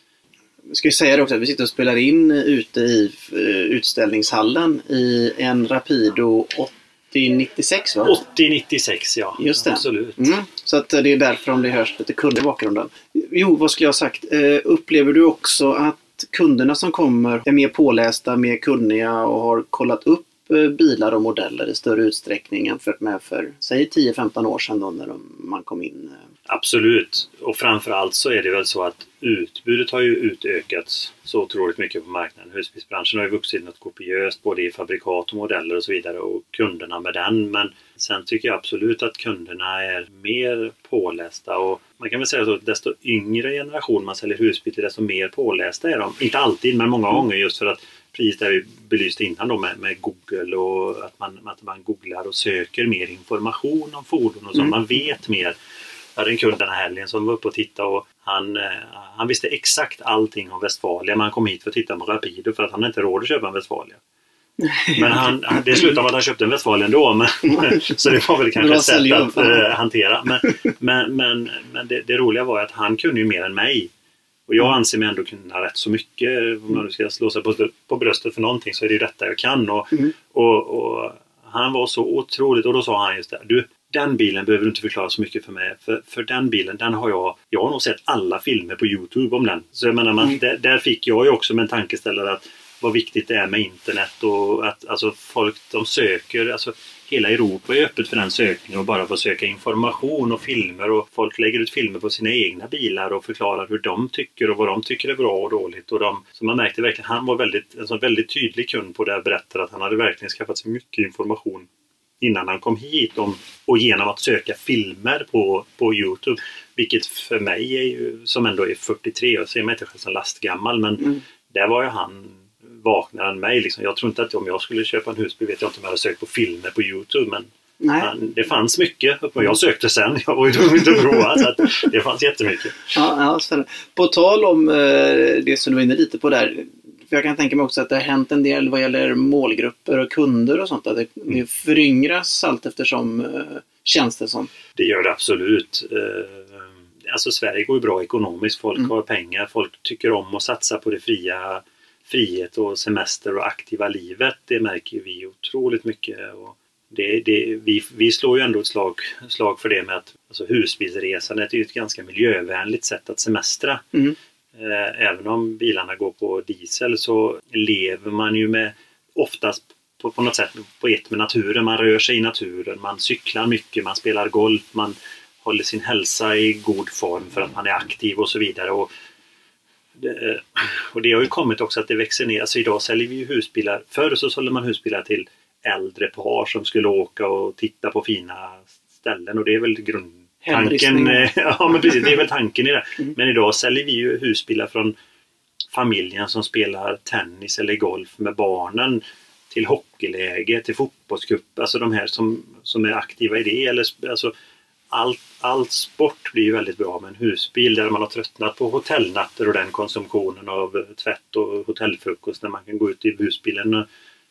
Ska ju säga det också att vi sitter och spelar in ute i eh, utställningshallen i en Rapido 8096 va? 80-96 ja, Just det. absolut. Mm. Så att eh, det är därför om det hörs lite kunder i bakgrunden. Jo, vad skulle jag ha sagt? Eh, upplever du också att kunderna som kommer är mer pålästa, mer kunniga och har kollat upp eh, bilar och modeller i större utsträckning jämfört med för, säg 10-15 år sedan då när de, man kom in? Absolut. Och framförallt så är det väl så att utbudet har ju utökats så otroligt mycket på marknaden. Husbilsbranschen har ju vuxit något kopiöst både i fabrikat och modeller och så vidare och kunderna med den. Men sen tycker jag absolut att kunderna är mer pålästa och man kan väl säga så att desto yngre generation man säljer husbil till desto mer pålästa är de. Inte alltid men många gånger just för att precis det vi belyste innan då med, med Google och att man, att man googlar och söker mer information om fordon och så. Mm. Man vet mer. Jag hade en kund den här helgen som var uppe och tittade och han, eh, han visste exakt allting om Westfalia men han kom hit för att titta på Rapido för att han inte råd att köpa en Westfalia. Men han, det slutade med att han köpte en Westfalia ändå. Men, så det var väl kanske ett sätt att eh, hantera. Men, men, men, men det, det roliga var att han kunde ju mer än mig. Och jag anser mig ändå kunna rätt så mycket. Om man nu ska slå sig på, på bröstet för någonting så är det ju detta jag kan. Och, Mm. och, och han var så otroligt och då sa han just det. Du, den bilen behöver du inte förklara så mycket för mig. För, för den bilen, den har jag... Jag har nog sett alla filmer på Youtube om den. Så jag menar, man, Mm. där, där fick jag ju också med en tankeställare att vad viktigt det är med internet och att alltså, folk de söker, alltså hela Europa är öppet för den sökningen och bara få söka information och filmer och folk lägger ut filmer på sina egna bilar och förklarar hur de tycker och vad de tycker är bra och dåligt. Och de, så man märkte verkligen, han var väldigt, en sån väldigt tydlig kund på det här berättade att han hade verkligen skaffat sig mycket information innan han kom hit om, och genom att söka filmer på, på Youtube. Vilket för mig, är ju, som ändå är 43, jag ser mig inte själv som lastgammal, men Mm. där var ju han vaknare än mig. Liksom. Jag tror inte att om jag skulle köpa en husbil vet jag inte om jag hade sökt på filmer på Youtube. Men han, det fanns mycket och jag sökte sen. Jag var ju tvungen att prova. så att det fanns jättemycket. Ja, ja, spännande. På tal om eh, det som du var inne lite på där. För jag kan tänka mig också att det har hänt en del vad gäller målgrupper och kunder och sånt. Att det, det föryngras allt eftersom eh, känns det som. Det gör det absolut. Eh, Alltså Sverige går ju bra ekonomiskt. Folk Mm. har pengar. Folk tycker om att satsa på det fria frihet och semester och aktiva livet. Det märker vi otroligt mycket. Och det, det, vi, vi slår ju ändå ett slag, slag för det med att alltså husbilsresandet är ett ganska miljövänligt sätt att semestra. Mm. Eh, även om bilarna går på diesel så lever man ju med oftast på, på något sätt på ett med naturen. Man rör sig i naturen, man cyklar mycket, man spelar golf, man håller sin hälsa i god form för att man är aktiv och så vidare. Och det, eh, och det har ju kommit också att det växer ner. Alltså idag säljer vi ju husbilar. Förr så sålde man husbilar till äldre par som skulle åka och titta på fina ställen och det är väl grunden. Hemristning. eh, Ja men precis, det är väl tanken i det. Mm. Men idag säljer vi ju husbilar från familjen som spelar tennis eller golf med barnen till hockeyläge, till fotbollscup. Alltså de här som, som är aktiva i det. Eller, alltså, allt, allt sport blir ju väldigt bra med en husbil där man har tröttnat på hotellnatter och den konsumtionen av eh, tvätt och hotellfrukost när man kan gå ut i husbilen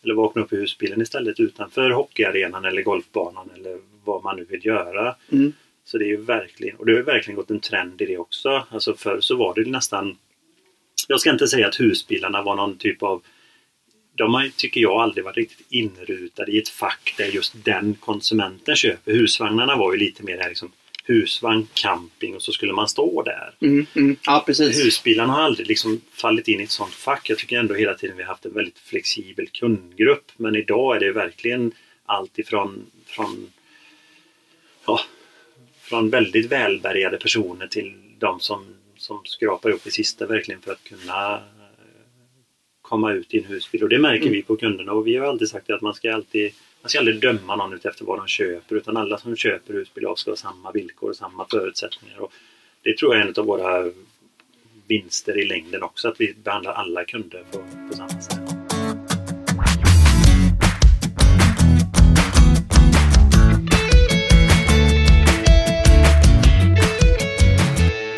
eller vakna upp i husbilen istället utanför hockeyarenan eller golfbanan eller vad man nu vill göra. Mm. Så det är ju verkligen, och det har verkligen gått en trend i det också. Alltså förr så var det nästan jag ska inte säga att husbilarna var någon typ av de har, tycker jag, aldrig varit riktigt inrutade i ett fack där just den konsumenten köper. Husvagnarna var ju lite mer liksom husvagn, camping och så skulle man stå där. Mm, mm. Ja, precis. Husbilarna har aldrig liksom fallit in i ett sånt fack. Jag tycker ändå hela tiden vi har haft en väldigt flexibel kundgrupp. Men idag är det verkligen allt ifrån från, ja, från väldigt välbärgade personer till de som, som skrapar upp det sista verkligen för att kunna eh, komma ut i en husbil. Och det märker Mm. vi på kunderna och vi har alltid sagt att man ska alltid man ska aldrig döma någon efter vad de köper utan alla som köper husbil ska ha samma villkor och samma förutsättningar. Och det tror jag är en av våra vinster i längden också, att vi behandlar alla kunder på, på samma sätt.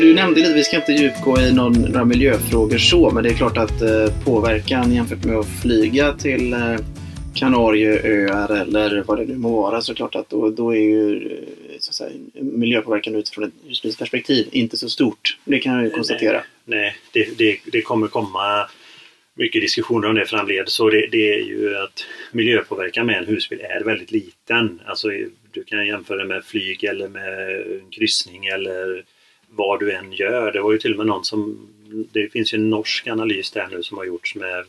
Du nämnde lite, vi ska inte djupgå i någon, några miljöfrågor så, men det är klart att eh, påverkan jämfört med att flyga till eh, Kanarieöar eller vad det nu må vara såklart att då, då är ju eh, så säga, miljöpåverkan utifrån ett husbilsperspektiv inte så stort. Det kan jag ju konstatera. Nej, det, det, det kommer komma mycket diskussioner om det framled. Så det, det är ju att miljöpåverkan med en husbil är väldigt liten. Alltså, du kan jämföra med flyg eller med en kryssning eller vad du än gör. Det var ju till och med någon som... Det finns ju en norsk analys där nu som har gjorts med...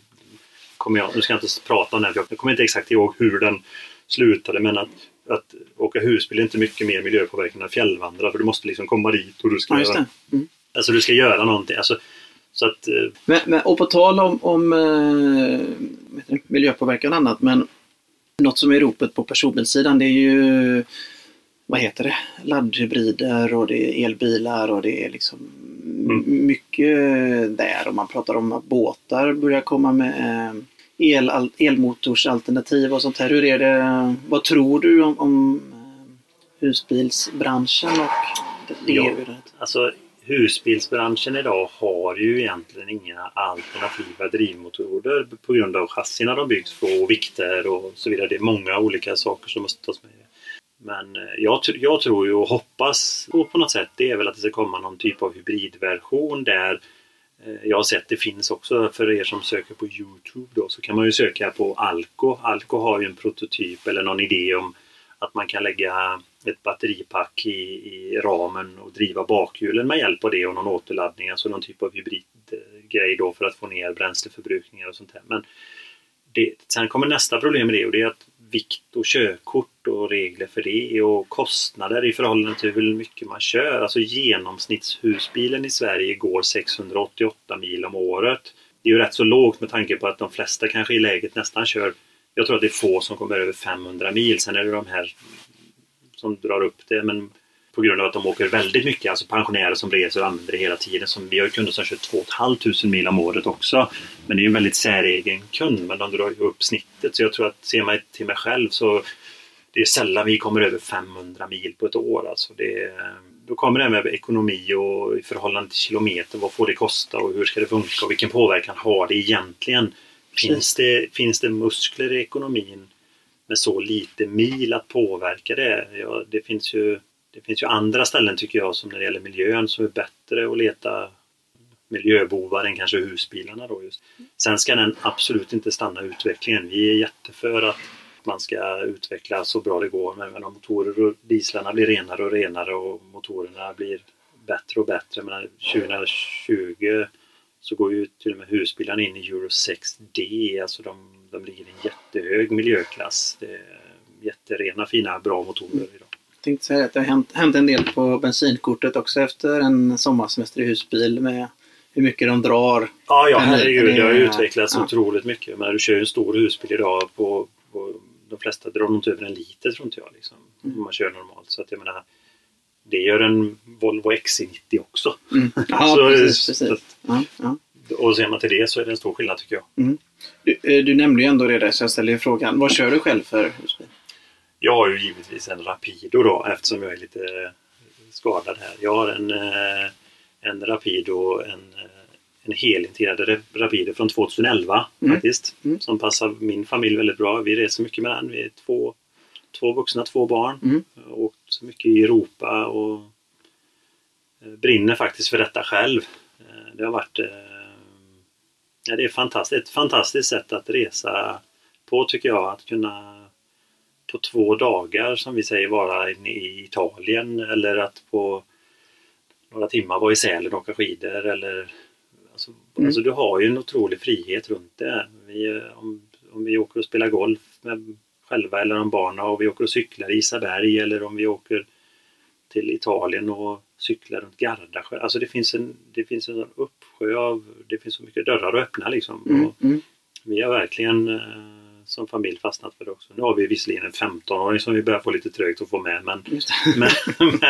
Kommer jag, nu ska jag inte prata om den, för jag kommer inte exakt ihåg hur den slutade, men att, att åka husbil är inte mycket mer miljöpåverkan än fjällvandra, för du måste liksom komma dit och du ska Ja, göra. Mm. Alltså du ska göra någonting. Alltså, så att, eh, Men, men, och på tal om, om eh, miljöpåverkan och annat, men något som är ropet på personbilssidan det är ju vad heter det, laddhybrider och det är elbilar och det är liksom Mm. mycket där. Och man pratar om att båtar börjar komma med eh, el, al- elmotorsalternativ och sånt här. Hur är det, vad tror du om, om eh, husbilsbranschen och det Ja. erbjudandet? alltså, husbilsbranschen idag har ju egentligen inga alternativa drivmotorer på grund av chassina de byggs på och vikter och så vidare. Det är många olika saker som måste tas med. Men eh, jag, jag tror ju och hoppas på, på något sätt det är väl att det ska komma någon typ av hybridversion där eh, jag har sett det finns också för er som söker på Youtube då så kan man ju söka på Alco. Alco har ju en prototyp eller någon idé om att man kan lägga ett batteripack i, i ramen och driva bakhjulen med hjälp av det och någon återladdning, alltså någon typ av hybridgrej då för att få ner bränsleförbrukningar och sånt här. Men det, sen kommer nästa problem med det och det är att vikt och körkort och regler för det och kostnader i förhållande till hur mycket man kör. Alltså genomsnittshusbilen i Sverige går 688 mil om året. Det är ju rätt så lågt med tanke på att de flesta kanske i läget nästan kör jag tror att det är få som kommer över 500 mil. Sen är det de här som drar upp det. Men på grund av att de åker väldigt mycket, alltså pensionärer som reser och använder det hela tiden. Som vi har ju kunder som kör 2 500 mil om året också. Men det är ju en väldigt säregen kund, men de drar ju upp snittet. Så jag tror att ser man till mig själv så det är sällan vi kommer över 500 mil på ett år. Alltså det, då kommer det med ekonomi och i förhållande till kilometer. Vad får det kosta och hur ska det funka och vilken påverkan har det egentligen? Finns det, finns det muskler i ekonomin med så lite mil att påverka det? Ja, det, finns ju, det finns ju andra ställen tycker jag som när det gäller miljön som är bättre att leta miljöbovar än kanske husbilarna då just. Sen ska den absolut inte stanna utvecklingen. Vi är jätteför att man ska utveckla så bra det går Men om motorer och dieslarna blir renare och renare och motorerna blir bättre och bättre. Men 2020 så går ju till och med husbilarna in i Euro 6D. Alltså de, de ligger i en jättehög miljöklass. Det är jätterena, fina, bra motorer idag. Jag tänkte säga att det har hänt, hänt en del på bensinkortet också efter en sommarsemester i husbil med hur mycket de drar. Ja, ja herregud. Det har ju utvecklats ja. otroligt mycket. Men du kör ju en stor husbil idag på, på de flesta drar nog inte över en liter tror inte jag. Liksom, Mm. Om man kör normalt. Så att jag menar, det gör en Volvo XC90 också. Mm. Ja, Så- precis. precis. att- Ja, ja. Och ser man till det så är det en stor skillnad tycker jag. Du, eh, du nämnde ju ändå det där så jag ställer ju frågan. Vad kör du själv för husbil? Jag har ju givetvis en Rapido då eftersom jag är lite eh, skadad här. Jag har en, eh, en Rapido, en, eh, en helintegrerad Ra- Rapido från 2011 Mm. faktiskt. Mm. Som passar min familj väldigt bra. Vi reser mycket med den. Vi är två, två vuxna, två barn. Mm. Åkt mycket i Europa och brinner faktiskt för detta själv. Det har varit Ja, det är fantastiskt. ett fantastiskt sätt att resa på tycker jag. Att kunna på två dagar som vi säger vara i Italien eller att på några timmar vara i Sälen och åka skidor eller alltså, mm. alltså, du har ju en otrolig frihet runt det. Vi, om, om vi åker och spelar golf med själva eller om barnen och vi åker och cyklar i Isaberg eller om vi åker till Italien och cyklar runt Gardasjö. Alltså det finns en, det finns en uppsjö av, det finns så mycket dörrar att öppna liksom. Mm, mm. Vi har verkligen eh, som familj fastnat för det också. Nu har vi visserligen en 15-åring som vi börjar få lite trögt att få med men, men, men,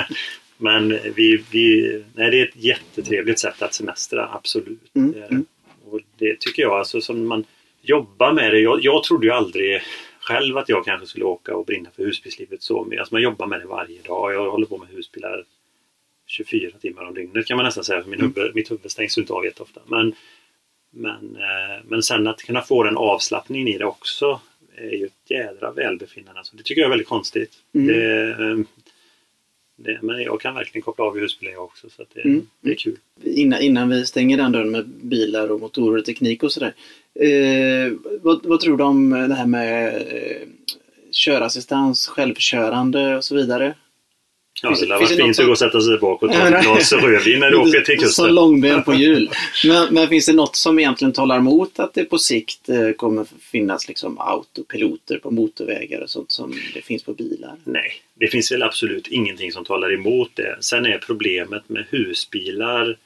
men, vi, vi, nej, det är ett jättetrevligt sätt att semestra, absolut. Mm, mm. Och det tycker jag, alltså som man jobbar med det. Jag, jag trodde ju aldrig själv att jag kanske skulle åka och brinna för husbilslivet så mycket. Alltså man jobbar med det varje dag. Jag håller på med husbilar 24 timmar om dygnet kan man nästan säga. För min mm. huvud, mitt huvud stängs inte av jätteofta. Men, men, eh, men sen att kunna få den avslappningen i det också är ju ett jädra välbefinnande. Alltså det tycker jag är väldigt konstigt. Mm. Det, eh, det, men jag kan verkligen koppla av i husbilar också så det, mm. det, är kul. Innan, innan vi stänger den dörren med bilar och motorer och teknik och sådär. Eh, vad, vad, tror du om det här med eh, körassistans, självkörande och så vidare? Ja, finns, det lär vara fint att gå och sätta sig bakåt och ta ett glas rödvin när du åker till kusten. Så långben på hjul. Men, men, finns det något som egentligen talar emot att det på sikt eh, kommer finnas liksom autopiloter på motorvägar och sånt som det finns på bilar? Nej, det finns väl absolut ingenting som talar emot det. Sen är problemet med husbilar,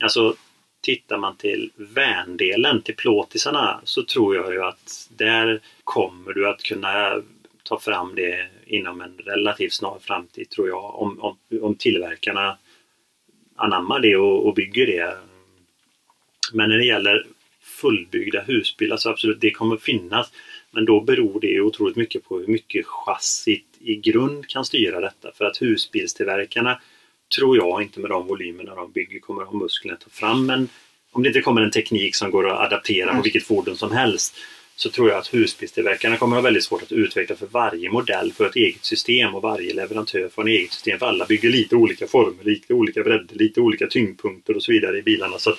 alltså tittar man till vändelen, till plåtisarna, så tror jag ju att där kommer du att kunna ta fram det inom en relativt snar framtid tror jag. Om, om, om tillverkarna anammar det och, och bygger det. Men när det gäller fullbyggda husbilar så absolut, det kommer finnas. Men då beror det otroligt mycket på hur mycket chassit i grund kan styra detta. För att husbilstillverkarna tror jag inte med de volymerna de bygger kommer ha musklerna att ta fram en om det inte kommer en teknik som går att adaptera på vilket fordon som helst så tror jag att husbilstillverkarna kommer att ha väldigt svårt att utveckla för varje modell för ett eget system och varje leverantör får ett eget system. För alla bygger lite olika former, lite olika bredder, lite olika tyngdpunkter och så vidare i bilarna. Så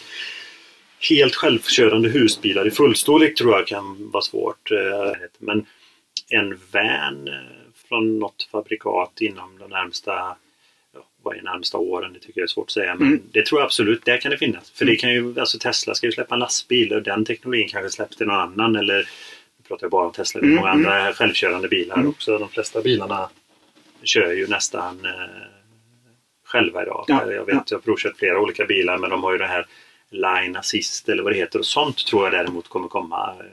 helt självkörande husbilar i fullstorlek tror jag kan vara svårt. Eh, Men en van eh, från något fabrikat inom de närmsta vad är närmsta åren? Det tycker jag är svårt att säga. Men mm. det tror jag absolut, det kan det finnas. För mm. det kan ju, alltså Tesla ska ju släppa en lastbil och den teknologin kanske släpps till någon annan. Eller, nu pratar jag bara om Tesla, det är många mm. andra självkörande bilar mm. också. De flesta bilarna kör ju nästan eh, själva idag. Ja, jag vet, ja. jag har provkört flera olika bilar men de har ju det här Line Assist eller vad det heter och sånt tror jag däremot kommer komma. Eh,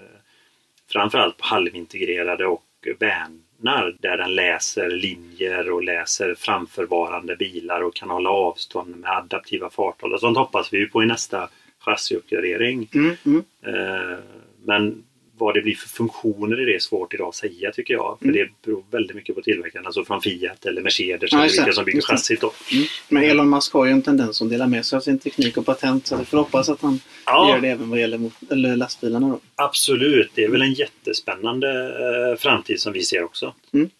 framförallt på halvintegrerade och van öppnar där den läser linjer och läser framförvarande bilar och kan hålla avstånd med adaptiva farthållare. Sånt hoppas vi på i nästa chassiuppgradering. Mm, mm. Eh, men vad det blir för funktioner i det är svårt idag att säga tycker jag. För mm. det beror väldigt mycket på tillverkaren, alltså från Fiat eller Mercedes ja, eller vilka som bygger chassit. Då. Mm. Men Elon Musk har ju en tendens att dela med sig av sin teknik och patent så vi får hoppas att han ja. gör det även vad gäller eller lastbilarna. Då. Absolut, det är väl en jättespännande eh, framtid som vi ser också. Mm.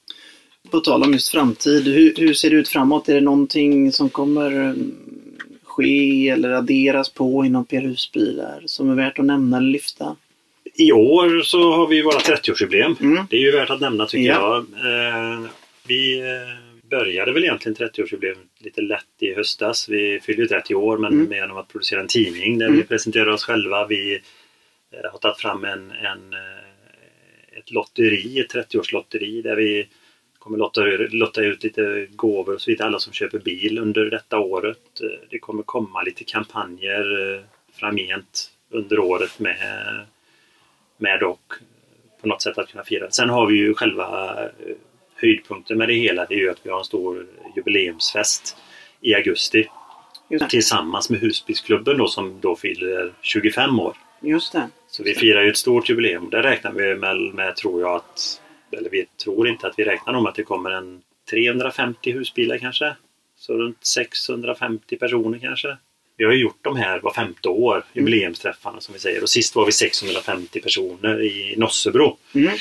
På tal om just framtid, hur, hur ser det ut framåt? Är det någonting som kommer mm, ske eller adderas på inom PR-husbilar som är värt att nämna eller lyfta? I år så har vi våra 30-årsjubileum. Mm. Det är ju värt att nämna tycker ja. jag. Eh, vi eh, började väl egentligen 30-årsjubileum lite lätt i höstas. Vi fyllde ju 30 år men mm. genom att producera en tidning där mm. vi presenterar oss själva. Vi eh, har tagit fram en, en ett lotteri, ett 30-årslotteri där vi kommer lotta, lotta ut lite gåvor och så vidare. Alla som köper bil under detta året. Det kommer komma lite kampanjer framgent under året med med och på något sätt att kunna fira. Sen har vi ju själva eh, höjdpunkten med det hela. Det är ju att vi har en stor jubileumsfest i augusti. Tillsammans med Husbilsklubben då som då fyller 25 år. Just det. Så vi firar ju ett stort jubileum. Där räknar vi med, med, tror jag att, eller vi tror inte att vi räknar om att det kommer en 350 husbilar kanske. Så runt 650 personer kanske. Vi har ju gjort de här var femte år, jubileumsträffarna som vi säger. Och sist var vi 650 personer i Nossebro. Mm.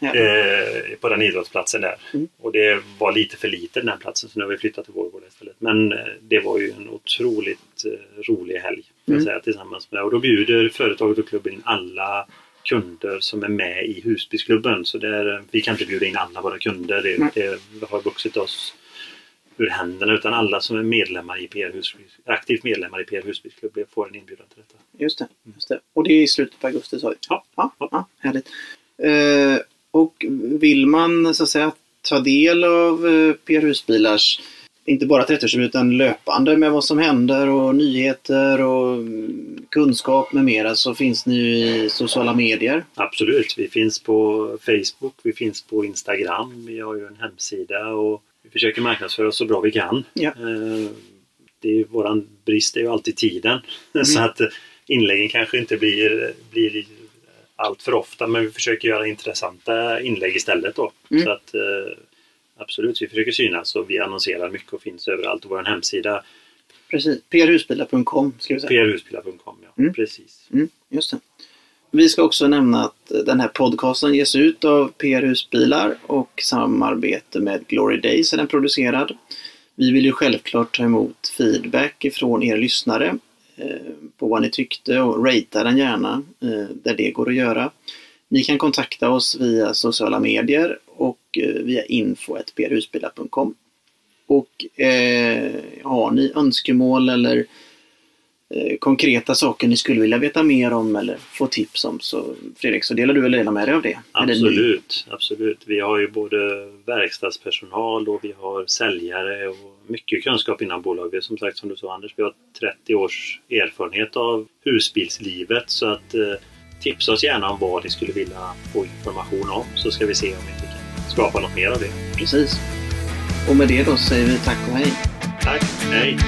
Ja. Eh, på den idrottsplatsen där. Mm. Och det var lite för lite den här platsen så nu har vi flyttat till Vårgårda istället. Men eh, det var ju en otroligt eh, rolig helg. Mm. Säga, tillsammans med. Och då bjuder företaget och klubben in alla kunder som är med i Husbilsklubben. Så där, vi kan inte bjuda in alla våra kunder. Det, det har vuxit oss ur händerna. Utan alla som är medlemmar i PR Husbil, aktivt medlemmar i PR Husbilsklubb får en inbjudan till detta. Just det, just det. Och det är i slutet på augusti sa vi? Ja. ja, ja härligt. Eh, och vill man så att säga ta del av eh, PR Husbilars, inte bara 30 utan löpande med vad som händer och nyheter och kunskap med mera så finns ni i sociala medier. Absolut, vi finns på Facebook, vi finns på Instagram, vi har ju en hemsida och vi försöker marknadsföra oss så bra vi kan. Ja. Eh, Det är ju, våran brist är ju alltid tiden. Så att eh, inläggen kanske inte blir, blir allt för ofta men vi försöker göra intressanta inlägg istället då. Mm. Så att eh, absolut, vi försöker synas och vi annonserar mycket och finns överallt. Och vår hemsida Precis, prhusbilar.com ska vi säga. prhusbilar.com. Ja, Mm. precis. Mm, just det. Vi ska också nämna att den här podcasten ges ut av PR Husbilar och samarbete med Glory Days är den producerad. Vi vill ju självklart ta emot feedback ifrån er lyssnare eh, på vad ni tyckte och ratea den gärna eh, där det går att göra. Ni kan kontakta oss via sociala medier och eh, via info.prhusbilar.com. Och eh, har ni önskemål eller konkreta saker ni skulle vilja veta mer om eller få tips om så Fredrik så delar du väl gärna med dig av det? Absolut, absolut. Vi har ju både verkstadspersonal och vi har säljare och mycket kunskap inom bolaget. Som sagt, som du sa Anders, vi har 30 års erfarenhet av husbilslivet så att eh, tipsa oss gärna om vad ni skulle vilja få information om så ska vi se om vi inte kan skapa något mer av det. Precis. Och med det då säger vi tack och hej. Tack, hej!